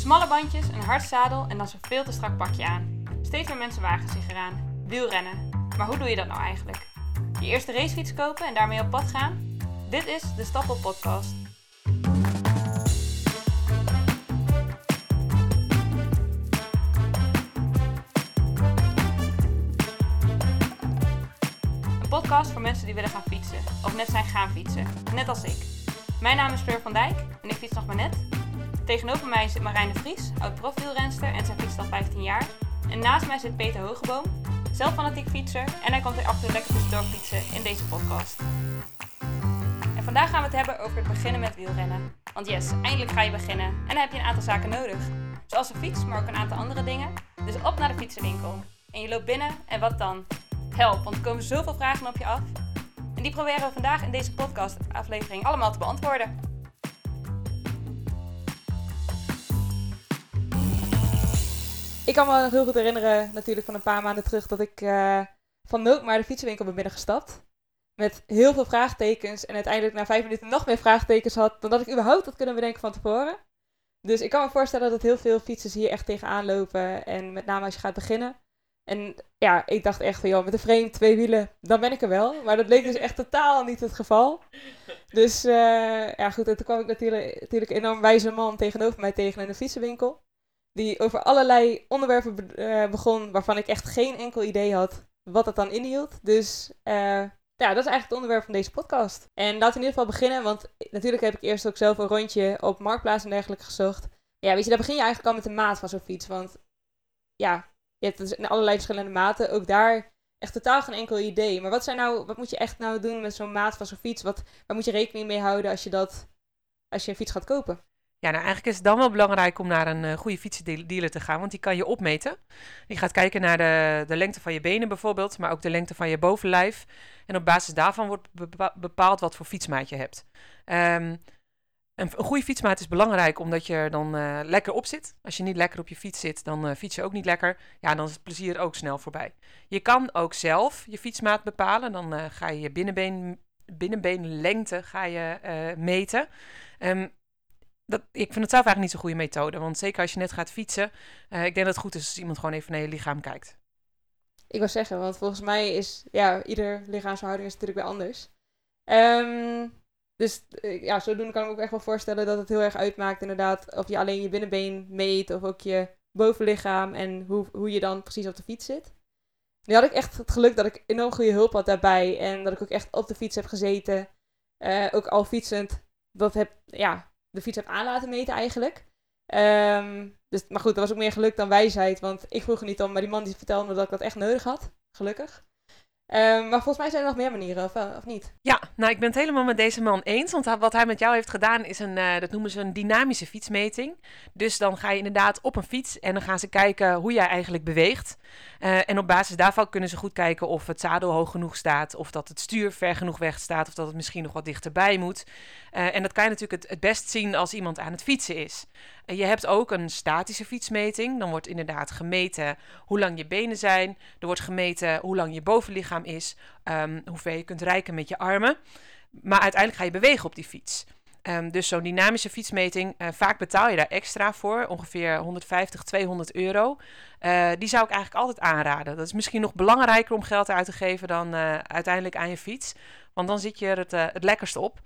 Smalle bandjes, een hard zadel en dan zo'n veel te strak pakje aan. Steeds meer mensen wagen zich eraan. Wielrennen. Maar hoe doe je dat nou eigenlijk? Je eerste racefiets kopen en daarmee op pad gaan? Dit is de Stappel Podcast. Een podcast voor mensen die willen gaan fietsen of net zijn gaan fietsen, net als ik. Mijn naam is Fleur van Dijk en ik fiets nog maar net. Tegenover mij zit Marijn de Vries, oud profielrenster en zij fietst al 15 jaar. En naast mij zit Peter Hogeboom, zelf fanatiek fietser en hij komt er toe lekker tussendoor fietsen in deze podcast. En vandaag gaan we het hebben over het beginnen met wielrennen. Want yes, eindelijk ga je beginnen en dan heb je een aantal zaken nodig. Zoals een fiets, maar ook een aantal andere dingen. Dus op naar de fietsenwinkel. En je loopt binnen en wat dan? Help, want er komen zoveel vragen op je af. En die proberen we vandaag in deze podcast aflevering allemaal te beantwoorden. Ik kan me heel goed herinneren, natuurlijk van een paar maanden terug, dat ik eh, van nood maar de fietsenwinkel ben binnengestapt. Met heel veel vraagtekens en uiteindelijk na vijf minuten nog meer vraagtekens had dan dat ik überhaupt had kunnen bedenken van tevoren. Dus ik kan me voorstellen dat heel veel fietsers hier echt tegenaan lopen en met name als je gaat beginnen. En ja, ik dacht echt van, joh, met een frame, twee wielen, dan ben ik er wel. Maar dat bleek dus echt totaal niet het geval. Dus uh, ja, goed, en toen kwam ik natuurlijk, natuurlijk een enorm wijze man tegenover mij tegen in een fietsenwinkel. Die over allerlei onderwerpen be uh, begon waarvan ik echt geen enkel idee had wat dat dan inhield. Dus uh, ja, dat is eigenlijk het onderwerp van deze podcast. En laten we in ieder geval beginnen, want natuurlijk heb ik eerst ook zelf een rondje op Marktplaats en dergelijke gezocht. Ja, weet je, daar begin je eigenlijk al met de maat van zo'n fiets. Want ja, je hebt dus in allerlei verschillende maten. Ook daar echt totaal geen enkel idee. Maar wat, zijn nou, wat moet je echt nou doen met zo'n maat van zo'n fiets? Wat, waar moet je rekening mee houden als je, dat, als je een fiets gaat kopen? Ja, nou eigenlijk is het dan wel belangrijk om naar een uh, goede fietsendealer te gaan, want die kan je opmeten. Je gaat kijken naar de, de lengte van je benen bijvoorbeeld, maar ook de lengte van je bovenlijf. En op basis daarvan wordt bepaald wat voor fietsmaat je hebt. Um, een, goede fietsmaat is belangrijk omdat je er dan uh, lekker op zit. Als je niet lekker op je fiets zit, dan uh, fiets je ook niet lekker. Ja, dan is het plezier ook snel voorbij. Je kan ook zelf je fietsmaat bepalen. Dan ga je je binnenbeen, binnenbeenlengte ga je, meten. Um, dat, ik vind het zelf eigenlijk niet zo'n goede methode. Want zeker als je net gaat fietsen, ik denk dat het goed is als iemand gewoon even naar je lichaam kijkt. Ik wil zeggen, want volgens mij is ja, ieder lichaamshouding is natuurlijk weer anders. Um, dus ja, zodoende kan ik ook echt wel voorstellen dat het heel erg uitmaakt inderdaad of je alleen je binnenbeen meet of ook je bovenlichaam en hoe, hoe je dan precies op de fiets zit. Nu had ik echt het geluk dat ik enorm goede hulp had daarbij en dat ik ook echt op de fiets heb gezeten. Uh, ook al fietsend, dat heb, ja, de fiets heb aan laten meten eigenlijk. Um, dus, maar goed, dat was ook meer geluk dan wijsheid, want ik vroeg er niet om, maar die man die vertelde me dat ik dat echt nodig had, gelukkig. Um, maar volgens mij zijn er nog meer manieren, of, niet? Ja, nou ik ben het helemaal met deze man eens. Want wat hij met jou heeft gedaan is een, uh, dat noemen ze een dynamische fietsmeting. Dus dan ga je inderdaad op een fiets en dan gaan ze kijken hoe jij eigenlijk beweegt. Uh, en op basis daarvan kunnen ze goed kijken of het zadel hoog genoeg staat, of dat het stuur ver genoeg weg staat, of dat het misschien nog wat dichterbij moet. Uh, en dat kan je natuurlijk het best zien als iemand aan het fietsen is. Je hebt ook een statische fietsmeting. Dan wordt inderdaad gemeten hoe lang je benen zijn. Er wordt gemeten hoe lang je bovenlichaam is, um, hoe ver je kunt reiken met je armen. Maar uiteindelijk ga je bewegen op die fiets. Um, dus zo'n dynamische fietsmeting, uh, vaak betaal je daar extra voor, ongeveer 150, 200 euro. Uh, die zou ik eigenlijk altijd aanraden. Dat is misschien nog belangrijker om geld uit te geven dan uh, uiteindelijk aan je fiets. Want dan zit je er het, het lekkerst op.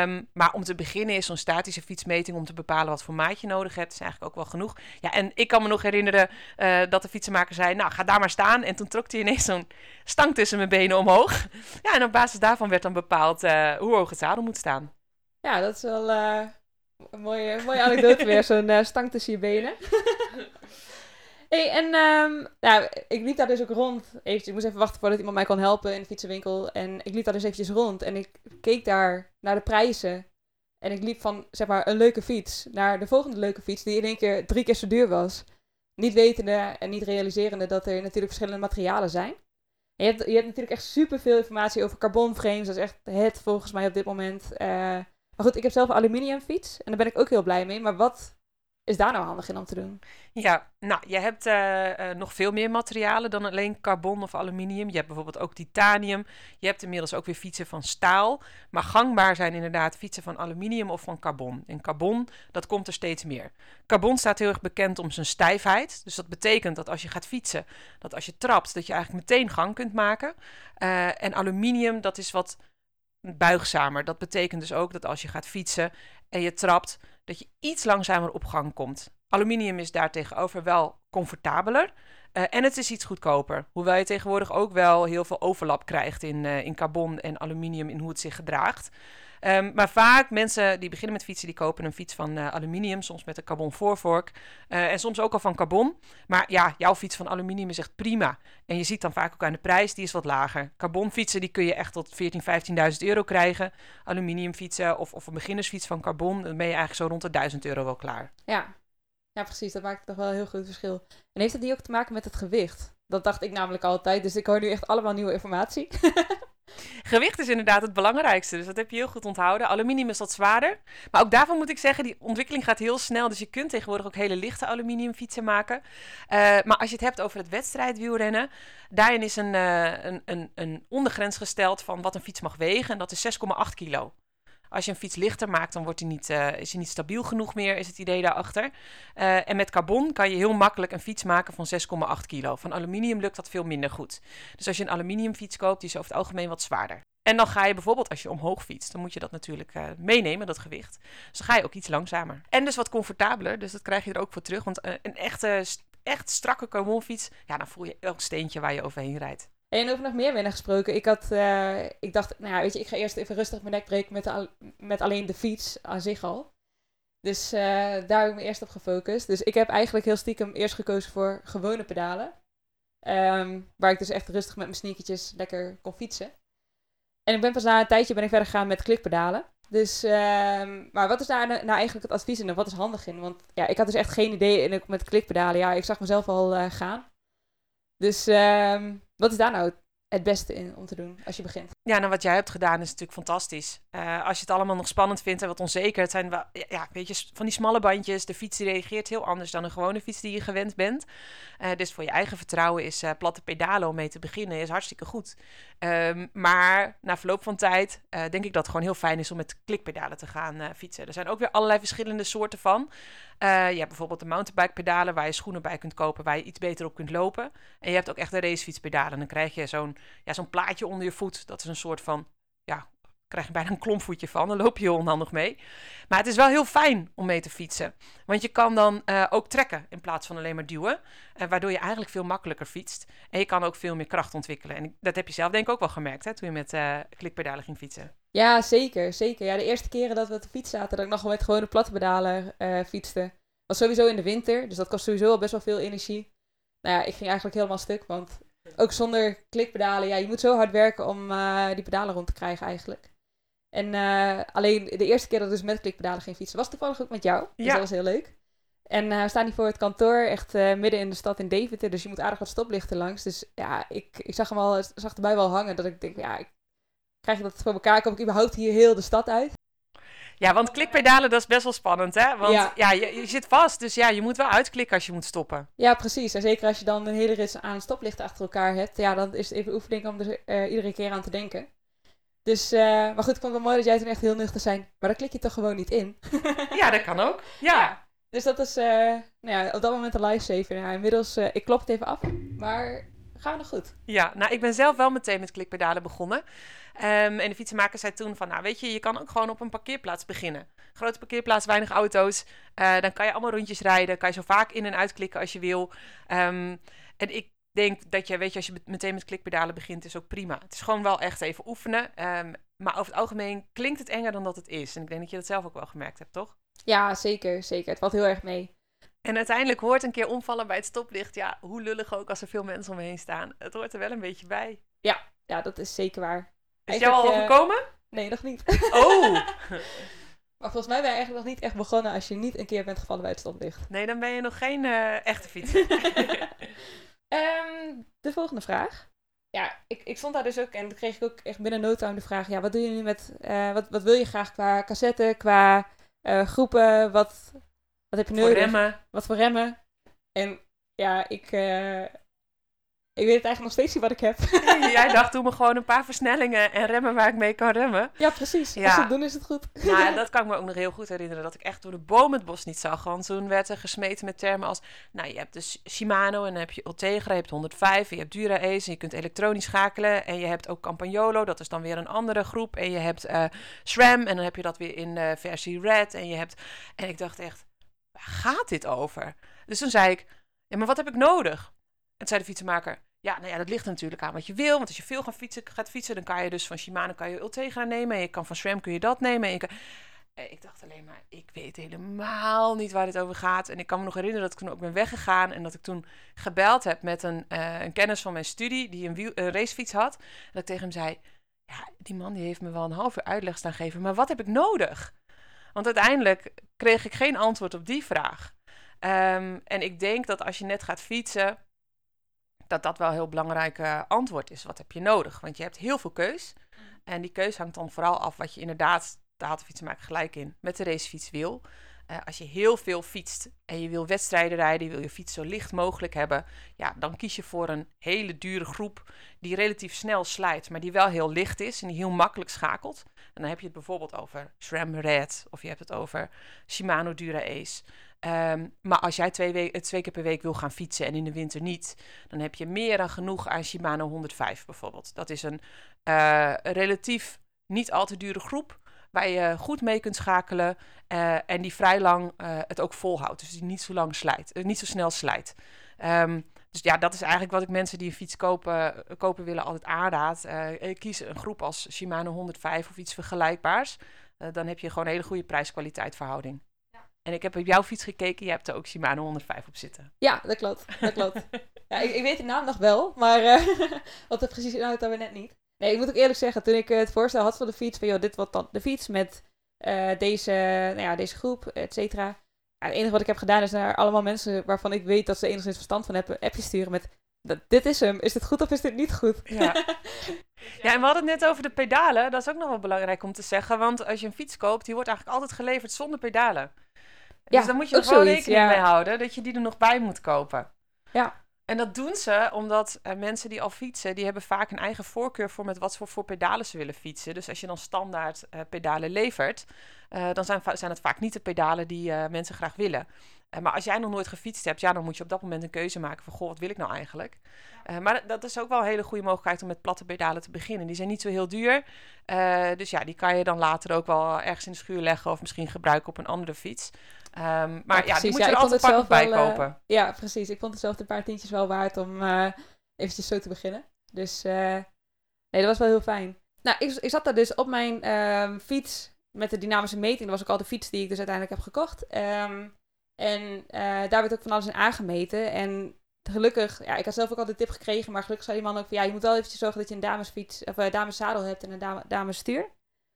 Um, maar om te beginnen is zo'n statische fietsmeting om te bepalen wat voor maat je nodig hebt, is eigenlijk ook wel genoeg. Ja, en ik kan me nog herinneren dat de fietsenmaker zei, nou ga daar maar staan. En toen trok hij ineens zo'n stang tussen mijn benen omhoog. Ja, en op basis daarvan werd dan bepaald hoe hoog het zadel moet staan. Ja, dat is wel uh, een mooie, mooie anekdote weer. Zo'n uh, stang tussen je benen. hey, en um, ja, ik liep daar dus ook rond. Eventjes, ik moest even wachten voordat iemand mij kon helpen in de fietsenwinkel. En ik liep daar dus eventjes rond. En ik keek daar naar de prijzen. En ik liep van, zeg maar, een leuke fiets naar de volgende leuke fiets. Die in één keer drie keer zo duur was. Niet wetende en niet realiserende dat er natuurlijk verschillende materialen zijn. En je, hebt, je hebt natuurlijk echt superveel informatie over carbonframes. Dat is echt het volgens mij op dit moment. Uh, maar goed, ik heb zelf een aluminium fiets en daar ben ik ook heel blij mee. Maar wat is daar nou handig in om te doen? Ja, nou, je hebt uh, nog veel meer materialen dan alleen carbon of aluminium. Je hebt bijvoorbeeld ook titanium. Je hebt inmiddels ook weer fietsen van staal. Maar gangbaar zijn inderdaad fietsen van aluminium of van carbon. En carbon, dat komt er steeds meer. Carbon staat heel erg bekend om zijn stijfheid. Dus dat betekent dat als je gaat fietsen, dat als je trapt, dat je eigenlijk meteen gang kunt maken. Uh, en aluminium, dat is wat buigzamer. Dat betekent dus ook dat als je gaat fietsen en je trapt, dat je iets langzamer op gang komt. Aluminium is daartegenover wel comfortabeler. Uh, en het is iets goedkoper. Hoewel je tegenwoordig ook wel heel veel overlap krijgt in, uh, in carbon en aluminium in hoe het zich gedraagt. Um, maar vaak mensen die beginnen met fietsen, die kopen een fiets van uh, aluminium, soms met een carbon voorvork uh, en soms ook al van carbon. Maar ja, jouw fiets van aluminium is echt prima. En je ziet dan vaak ook aan de prijs, die is wat lager. Carbonfietsen die kun je echt tot 14.000, 15.000 euro krijgen. Aluminiumfietsen of, of een beginnersfiets van carbon, dan ben je eigenlijk zo rond de 1000 euro wel klaar. Ja. ja, precies. Dat maakt toch wel een heel groot verschil. En heeft het niet ook te maken met het gewicht? Dat dacht ik namelijk altijd, dus ik hoor nu echt allemaal nieuwe informatie. Gewicht is inderdaad het belangrijkste, dus dat heb je heel goed onthouden. Aluminium is wat zwaarder. Maar ook daarvan moet ik zeggen, die ontwikkeling gaat heel snel. Dus je kunt tegenwoordig ook hele lichte aluminiumfietsen maken. Uh, maar als je het hebt over het wedstrijdwielrennen, daarin is een, uh, een, een, een ondergrens gesteld van wat een fiets mag wegen. En dat is 6,8 kilo. Als je een fiets lichter maakt, dan wordt hij niet, uh, is hij niet stabiel genoeg meer, is het idee daarachter. Uh, en met carbon kan je heel makkelijk een fiets maken van 6,8 kilo. Van aluminium lukt dat veel minder goed. Dus als je een aluminiumfiets koopt, die is over het algemeen wat zwaarder. En dan ga je bijvoorbeeld, als je omhoog fietst, dan moet je dat natuurlijk uh, meenemen, dat gewicht. Dus dan ga je ook iets langzamer. En dus wat comfortabeler, dus dat krijg je er ook voor terug. Want een echte, echt strakke carbonfiets, ja, dan voel je elk steentje waar je overheen rijdt. En over nog meer winnen gesproken. Ik, had, uh, ik dacht, nou ja, weet je, ik ga eerst even rustig mijn nek breken met, met alleen de fiets aan zich al. Dus uh, daar heb ik me eerst op gefocust. Dus ik heb eigenlijk heel stiekem eerst gekozen voor gewone pedalen. Um, waar ik dus echt rustig met mijn sneakertjes lekker kon fietsen. En ik ben pas na een tijdje ben ik verder gegaan met klikpedalen. Dus, um, maar wat is daar nou eigenlijk het advies in en wat is handig in? Want ja, ik had dus echt geen idee in, met klikpedalen. Ja, ik zag mezelf al uh, gaan. Dus um, wat is daar nou het beste in om te doen als je begint? Ja, nou wat jij hebt gedaan is natuurlijk fantastisch. Uh, als je het allemaal nog spannend vindt en wat onzeker, het zijn wel, ja, weet je, van die smalle bandjes. De fiets reageert heel anders dan een gewone fiets die je gewend bent. Uh, dus voor je eigen vertrouwen is uh, platte pedalen om mee te beginnen is hartstikke goed. Um, maar na verloop van tijd denk ik dat het gewoon heel fijn is om met klikpedalen te gaan fietsen. Er zijn ook weer allerlei verschillende soorten van. je hebt bijvoorbeeld de mountainbike pedalen waar je schoenen bij kunt kopen, waar je iets beter op kunt lopen. En je hebt ook echt de racefietspedalen. Dan krijg je zo'n ja, zo'n plaatje onder je voet. Dat is een soort van, ja, krijg je bijna een klompvoetje van. Dan loop je heel onhandig mee. Maar het is wel heel fijn om mee te fietsen. Want je kan dan uh, ook trekken in plaats van alleen maar duwen. Uh, waardoor je eigenlijk veel makkelijker fietst. En je kan ook veel meer kracht ontwikkelen. En dat heb je zelf denk ik ook wel gemerkt, hè, toen je met uh, klikpedalen ging fietsen. Ja, zeker, zeker. Ja, de eerste keren dat we op de fiets zaten, dat ik nog wel met gewone platte pedalen fietste, was sowieso in de winter. Dus dat kost sowieso al best wel veel energie. Nou ja, ik ging eigenlijk helemaal stuk, want ook zonder klikpedalen, ja, je moet zo hard werken om uh, die pedalen rond te krijgen eigenlijk. En uh, alleen de eerste keer dat ik dus met klikpedalen ging fietsen, was toevallig ook met jou. Dus ja. dat was heel leuk. En uh, we staan hier voor het kantoor, echt midden in de stad in Deventer. Dus je moet aardig wat stoplichten langs. Dus ja, ik, ik zag hem al, zag erbij wel hangen. Dat ik denk, ja, ik, krijg je dat voor elkaar? Kom ik überhaupt hier heel de stad uit? Ja, want klikpedalen, dat is best wel spannend, hè? Want ja, ja je, je, zit vast, dus ja, je moet wel uitklikken als je moet stoppen. Ja, precies. En zeker als je dan een hele rits aan stoplichten achter elkaar hebt, ja, dan is het even oefening om er uh, iedere keer aan te denken. Dus, uh, maar goed, ik vond het wel mooi dat jij toen echt heel nuchter zijn. Maar dan klik je toch gewoon niet in. ja, dat kan ook. Ja. ja dus dat is, uh, nou ja, op dat moment een lifesaver. Inmiddels, ik klop het even af, maar gaan we nog goed. Ja, nou, ik ben zelf wel meteen met klikpedalen begonnen. Um, en de fietsenmaker zei toen van, nou weet je, je kan ook gewoon op een parkeerplaats beginnen. Grote parkeerplaats, weinig auto's. Uh, dan kan je allemaal rondjes rijden. Kan je zo vaak in en uitklikken als je wil. Um, en ik denk dat je, weet je, als je meteen met klikpedalen begint, is ook prima. Het is gewoon wel echt even oefenen. Um, maar over het algemeen klinkt het enger dan dat het is. En ik denk dat je dat zelf ook wel gemerkt hebt, toch? Ja, zeker, zeker. Het valt heel erg mee. En uiteindelijk hoort een keer omvallen bij het stoplicht. Ja, hoe lullig ook als er veel mensen omheen staan. Het hoort er wel een beetje bij. Ja, ja dat is zeker waar. Is jou al overkomen? Nee, nog niet. Oh! maar volgens mij ben je eigenlijk nog niet echt begonnen als je niet een keer bent gevallen bij het stoplicht. Nee, dan ben je nog geen uh, echte fietser. um, de volgende vraag. Ja, ik, ik stond daar dus ook en toen kreeg ik ook echt binnen no time de vraag: ja, wat doe je nu met. Uh, wat, wat wil je graag qua cassette, qua uh, groepen? Wat, Wat heb je Voor remmen. Wat voor remmen? En ja, ik, eh, ik weet het eigenlijk nog steeds niet wat ik heb. Jij dacht, doe me gewoon een paar versnellingen en remmen waar ik mee kan remmen. ja, precies. Ja. Als ze het doen, is het goed. Nou, ja, dat kan ik me ook nog heel goed herinneren. Dat ik echt door de boom het bos niet zag. Want toen werd er gesmeten met termen als... Nou, je hebt dus Shimano en dan heb je Ultegra, je hebt 105. En je hebt Dura Ace en je kunt elektronisch schakelen. En je hebt ook Campagnolo, dat is dan weer een andere groep. En je hebt eh SRAM en dan heb je dat weer in eh, versie Red. En je hebt... En ik dacht echt, waar gaat dit over? Dus toen zei ik, ja, maar wat heb ik nodig? En zei de fietsenmaker... Ja, nou ja, dat ligt natuurlijk aan wat je wil. Want als je veel gaat fietsen, gaat fietsen dan kan je dus van Shimano kan je Ultegra nemen. En je kan van SRAM kun je dat nemen. En. Eh, Ik dacht alleen maar, ik weet helemaal niet waar dit over gaat. En ik kan me nog herinneren dat ik toen ook ben weggegaan. En dat ik toen gebeld heb met een, eh, een kennis van mijn studie. Die een, wiel, een racefiets had. En dat ik tegen hem zei, ja, die man die heeft me wel een half uur uitleg staan geven. Maar wat heb ik nodig? Want uiteindelijk kreeg ik geen antwoord op die vraag. Ehm, en ik denk dat als je net gaat fietsen, dat dat wel een heel belangrijk eh, antwoord is. Wat heb je nodig? Want je hebt heel veel keus. En die keus hangt dan vooral af wat je inderdaad, daar had de fietsenmaker gelijk in, met de racefiets wil. Eh, als je heel veel fietst en je wil wedstrijden rijden, je wil je fiets zo licht mogelijk hebben, ja, dan kies je voor een hele dure groep die relatief snel slijt, maar die wel heel licht is en die heel makkelijk schakelt. En dan heb je het bijvoorbeeld over SRAM Red of je hebt het over Shimano Dura Ace. Ehm, maar als jij twee, we- twee keer per week wil gaan fietsen en in de winter niet, dan heb je meer dan genoeg aan Shimano 105 bijvoorbeeld. Dat is een eh, relatief niet al te dure groep waar je goed mee kunt schakelen eh, en die vrij lang eh, het ook volhoudt. Dus die niet zo lang slijt, niet zo snel slijt. Ehm, dus ja, dat is eigenlijk wat ik mensen die een fiets kopen, kopen willen altijd aanraad. Eh, eh, kies een groep als Shimano 105 of iets vergelijkbaars. Eh, dan heb je gewoon een hele goede prijs-kwaliteit verhouding. En ik heb op jouw fiets gekeken, je hebt er ook Shimano 105 op zitten. Ja, dat klopt. Dat klopt. ja, ik, ik weet de naam nog wel, maar eh, wat het precies inhoudt, dat we net niet. Nee, ik moet ook eerlijk zeggen, toen ik eh, het voorstel had voor de fiets, van joh, dit wordt dan de fiets met eh, deze, nou ja, deze groep, et cetera. Het enige wat ik heb gedaan is naar allemaal mensen waarvan ik weet dat ze enigszins verstand van hebben, appjes sturen met, dat, dit is hem, is dit goed of is dit niet goed? Ja. Ja, en we hadden het net over de pedalen. Dat is ook nog wel belangrijk om te zeggen. Want als je een fiets koopt, die wordt eigenlijk altijd geleverd zonder pedalen. Ja, dus daar moet je er gewoon rekening ja. mee houden dat je die er nog bij moet kopen. Ja. En dat doen ze omdat eh, mensen die al fietsen, die hebben vaak een eigen voorkeur voor met wat voor, voor pedalen ze willen fietsen. Dus als je dan standaard eh, pedalen levert, eh, dan zijn, zijn het vaak niet de pedalen die mensen graag willen. Maar als jij nog nooit gefietst hebt, ja, dan moet je op dat moment een keuze maken van, goh, wat wil ik nou eigenlijk? Maar dat is ook wel een hele goede mogelijkheid om met platte pedalen te beginnen. Die zijn niet zo heel duur. Dus ja, die kan je dan later ook wel ergens in de schuur leggen of misschien gebruiken op een andere fiets. Ehm, maar ja, precies. die moet je er altijd zelf bij wel, eh, kopen. Ja, precies. Ik vond het zelf een paar tientjes wel waard om eh eventjes zo te beginnen. Dus eh, nee, dat was wel heel fijn. Nou, ik, ik zat daar dus op mijn ehm, fiets met de dynamische meting. Dat was ook al de fiets die ik dus uiteindelijk heb gekocht. Ehm, en daar werd ook van alles in aangemeten. En gelukkig, ja, ik had zelf ook al de tip gekregen, maar gelukkig zei die man ook van ja, je moet wel eventjes zorgen dat je een damesfiets of een dameszadel hebt en een dame, damesstuur.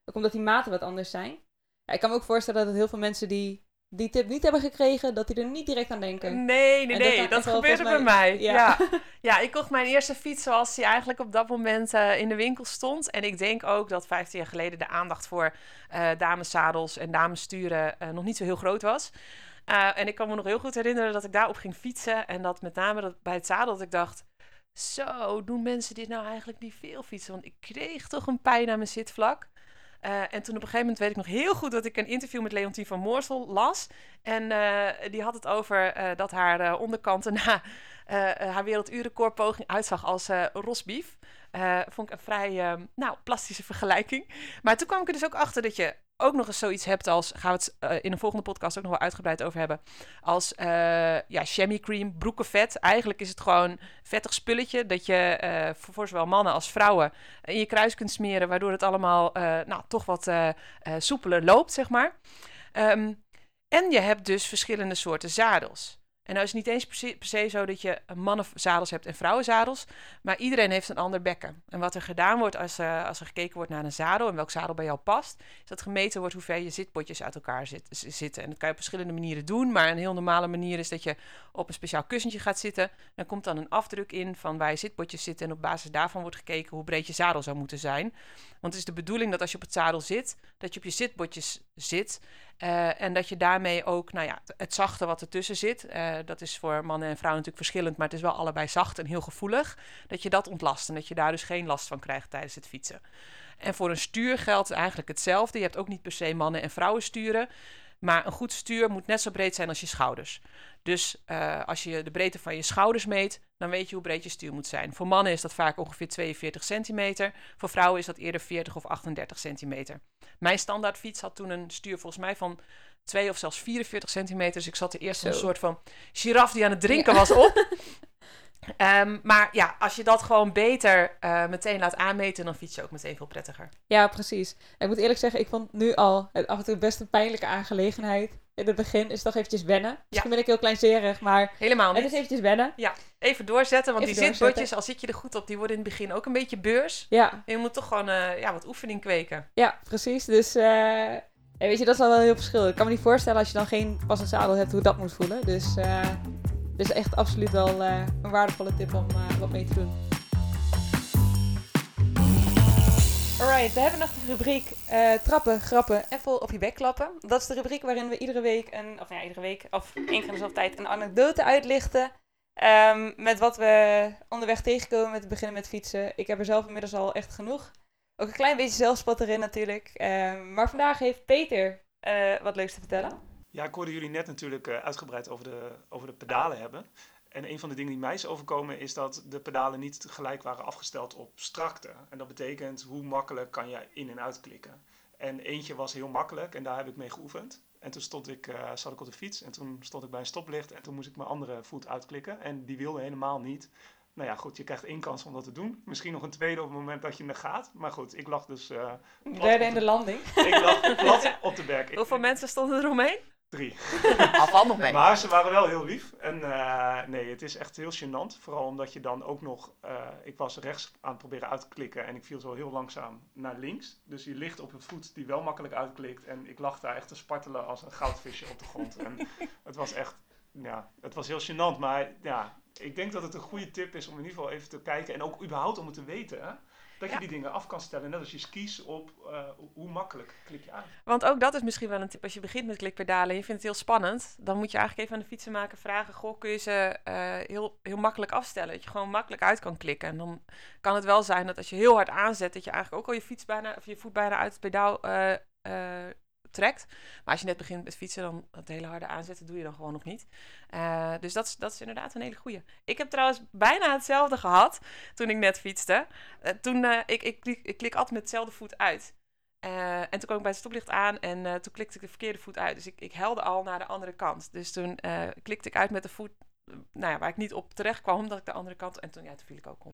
Ook omdat die maten wat anders zijn. Ja, ik kan me ook voorstellen dat heel veel mensen die die tip niet hebben gekregen, dat die er niet direct aan denken. Nee, nee, dat nee. Dat, wel gebeurde bij mij. mij- Ja. ja. Ja. ik kocht mijn eerste fiets zoals die eigenlijk op dat moment eh, in de winkel stond. En ik denk ook dat 15 jaar geleden de aandacht voor eh dameszadels en damessturen eh, nog niet zo heel groot was. En ik kan me nog heel goed herinneren dat ik daarop ging fietsen. En dat met name dat, bij het zadel dat ik dacht... Zo, doen mensen dit nou eigenlijk niet veel fietsen? Want ik kreeg toch een pijn aan mijn zitvlak. Eh, en toen op een gegeven moment weet ik nog heel goed dat ik een interview met Leontien van Moorsel las. En eh, die had het over eh, dat haar onderkanten na haar werelduurrecordpoging uitzag als rosbief. Vond ik een vrij eh, nou, plastische vergelijking. Maar toen kwam ik er dus ook achter dat je ook nog eens zoiets hebt als, gaan we het eh, in een volgende podcast ook nog wel uitgebreid over hebben, als eh ja, chamois cream, broekenvet. Eigenlijk is het gewoon vettig spulletje dat je eh, voor, zowel mannen als vrouwen in je kruis kunt smeren, waardoor het allemaal nou, toch wat soepeler loopt, zeg maar. Ehm, en je hebt dus verschillende soorten zadels. En nou is het niet eens per se, zo dat je mannenzadels hebt en vrouwenzadels, maar iedereen heeft een ander bekken. En wat er gedaan wordt als, eh, als er gekeken wordt naar een zadel en welk zadel bij jou past, is dat gemeten wordt hoe ver je zitpotjes uit elkaar zitten. En dat kan je op verschillende manieren doen, maar een heel normale manier is dat je op een speciaal kussentje gaat zitten. Dan komt dan een afdruk in van waar je zitpotjes zitten en op basis daarvan wordt gekeken hoe breed je zadel zou moeten zijn. Want het is de bedoeling dat als je op het zadel zit, dat je op je zitbotjes zit. Eh, en dat je daarmee ook, nou ja, het zachte wat ertussen zit, uh, dat is voor mannen en vrouwen natuurlijk verschillend, maar het is wel allebei zacht en heel gevoelig, dat je dat ontlast en dat je daar dus geen last van krijgt tijdens het fietsen. En voor een stuur geldt eigenlijk hetzelfde. Je hebt ook niet per se mannen en vrouwen sturen. Maar een goed stuur moet net zo breed zijn als je schouders. Dus uh, als je de breedte van je schouders meet, dan weet je hoe breed je stuur moet zijn. Voor mannen is dat vaak ongeveer 42 centimeter. Voor vrouwen is dat eerder 40 of 38 centimeter. Mijn standaardfiets had toen een stuur volgens mij van 2 of zelfs 44 centimeter. Dus ik zat er eerst een soort van giraf die aan het drinken was op. Um, maar ja, als je dat gewoon beter uh, meteen laat aanmeten, dan fiets je ook meteen veel prettiger. Ja, precies. ik moet eerlijk zeggen, ik vond nu al het af en toe best een pijnlijke aangelegenheid. In het begin is het toch eventjes wennen. Misschien ja. ben ik heel kleinzerig, maar Helemaal niet. het is eventjes wennen. Ja, even doorzetten, want even die zitbotjes, al zit je er goed op, die worden in het begin ook een beetje beurs. Ja. En je moet toch gewoon uh, ja, wat oefening kweken. Ja, precies. Dus uh, weet je, dat is al wel heel verschil. Ik kan me niet voorstellen als je dan geen pas een zadel hebt, hoe dat moet voelen. Dus... Dus echt absoluut wel een waardevolle tip om wat mee te doen. Alright, we hebben nog de rubriek uh, trappen, grappen en vol op je bek klappen. Dat is de rubriek waarin we iedere week, een, of ja, iedere week, of één keer in de zoveel tijd, een anekdote uitlichten. Um, met wat we onderweg tegenkomen met te beginnen met fietsen. Ik heb er zelf inmiddels al echt genoeg. Ook een klein beetje zelfspot erin natuurlijk. Um, maar vandaag heeft Peter wat leuks te vertellen. Ja, ik hoorde jullie net natuurlijk uh, uitgebreid over de, over de pedalen hebben. En een van de dingen die mij is overkomen is dat de pedalen niet gelijk waren afgesteld op strakte. En dat betekent hoe makkelijk kan je in- en uitklikken. En eentje was heel makkelijk en daar heb ik mee geoefend. En toen stond ik, uh, zat ik op de fiets en toen stond ik bij een stoplicht en toen moest ik mijn andere voet uitklikken. En die wilde helemaal niet. Nou ja, goed, je krijgt één kans om dat te doen. Misschien nog een tweede op het moment dat je er gaat. Maar goed, ik lag dus... Uh, Derde in de landing. Ik lag plat op de berg. Hoeveel mensen stonden er omheen? Drie. Afval nog mee. Maar ze waren wel heel lief. En uh, nee, het is echt heel gênant. Vooral omdat je dan ook nog... Uh, ik was rechts aan het proberen uit te klikken en ik viel zo heel langzaam naar links. Dus je ligt op een voet die wel makkelijk uitklikt. En ik lag daar echt te spartelen als een goudvisje op de grond. En het was echt... Ja, het was heel gênant. Maar ja, ik denk dat het een goede tip is om in ieder geval even te kijken. En ook überhaupt om het te weten. Hè? Dat je ja. die dingen af kan stellen. Net als je skis op uh, hoe makkelijk klik je aan. Want ook dat is misschien wel een tip. Als je begint met klikpedalen en je vindt het heel spannend. Dan moet je eigenlijk even aan de fietsenmaker vragen. Goh, kun je ze uh, heel, heel makkelijk afstellen? Dat je gewoon makkelijk uit kan klikken. En dan kan het wel zijn dat als je heel hard aanzet. Dat je eigenlijk ook al je, fiets bijna, of je voet bijna uit het pedaal uh, trekt. Maar als je net begint met fietsen, dan het hele harde aanzetten doe je dan gewoon nog niet. Uh, dus dat is, dat is inderdaad een hele goeie. Ik heb trouwens bijna hetzelfde gehad toen ik net fietste. Uh, toen, uh, ik, ik, klik, ik klik altijd met dezelfde voet uit. en toen kwam ik bij het stoplicht aan en toen klikte ik de verkeerde voet uit. Dus ik, ik helde al naar de andere kant. Dus toen klikte ik uit met de voet nou ja, waar ik niet op terecht kwam, omdat ik de andere kant... En toen, ja, toen viel ik ook om.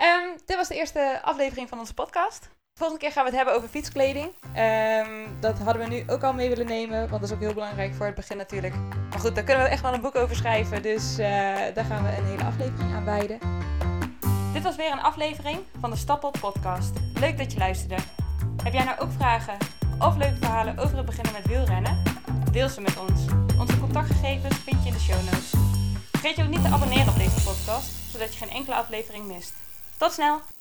Um, dit was de eerste aflevering van onze podcast. Volgende keer gaan we het hebben over fietskleding. Um, dat hadden we nu ook al mee willen nemen, want dat is ook heel belangrijk voor het begin natuurlijk. Maar goed, daar kunnen we echt wel een boek over schrijven, dus uh, daar gaan we een hele aflevering aan wijden. Dit was weer een aflevering van de Stappel podcast. Leuk dat je luisterde. Heb jij nou ook vragen of leuke verhalen over het beginnen met wielrennen? Deel ze met ons. Onze contactgegevens vind je in de show notes. Vergeet je ook niet te abonneren op deze podcast, zodat je geen enkele aflevering mist. Tot snel!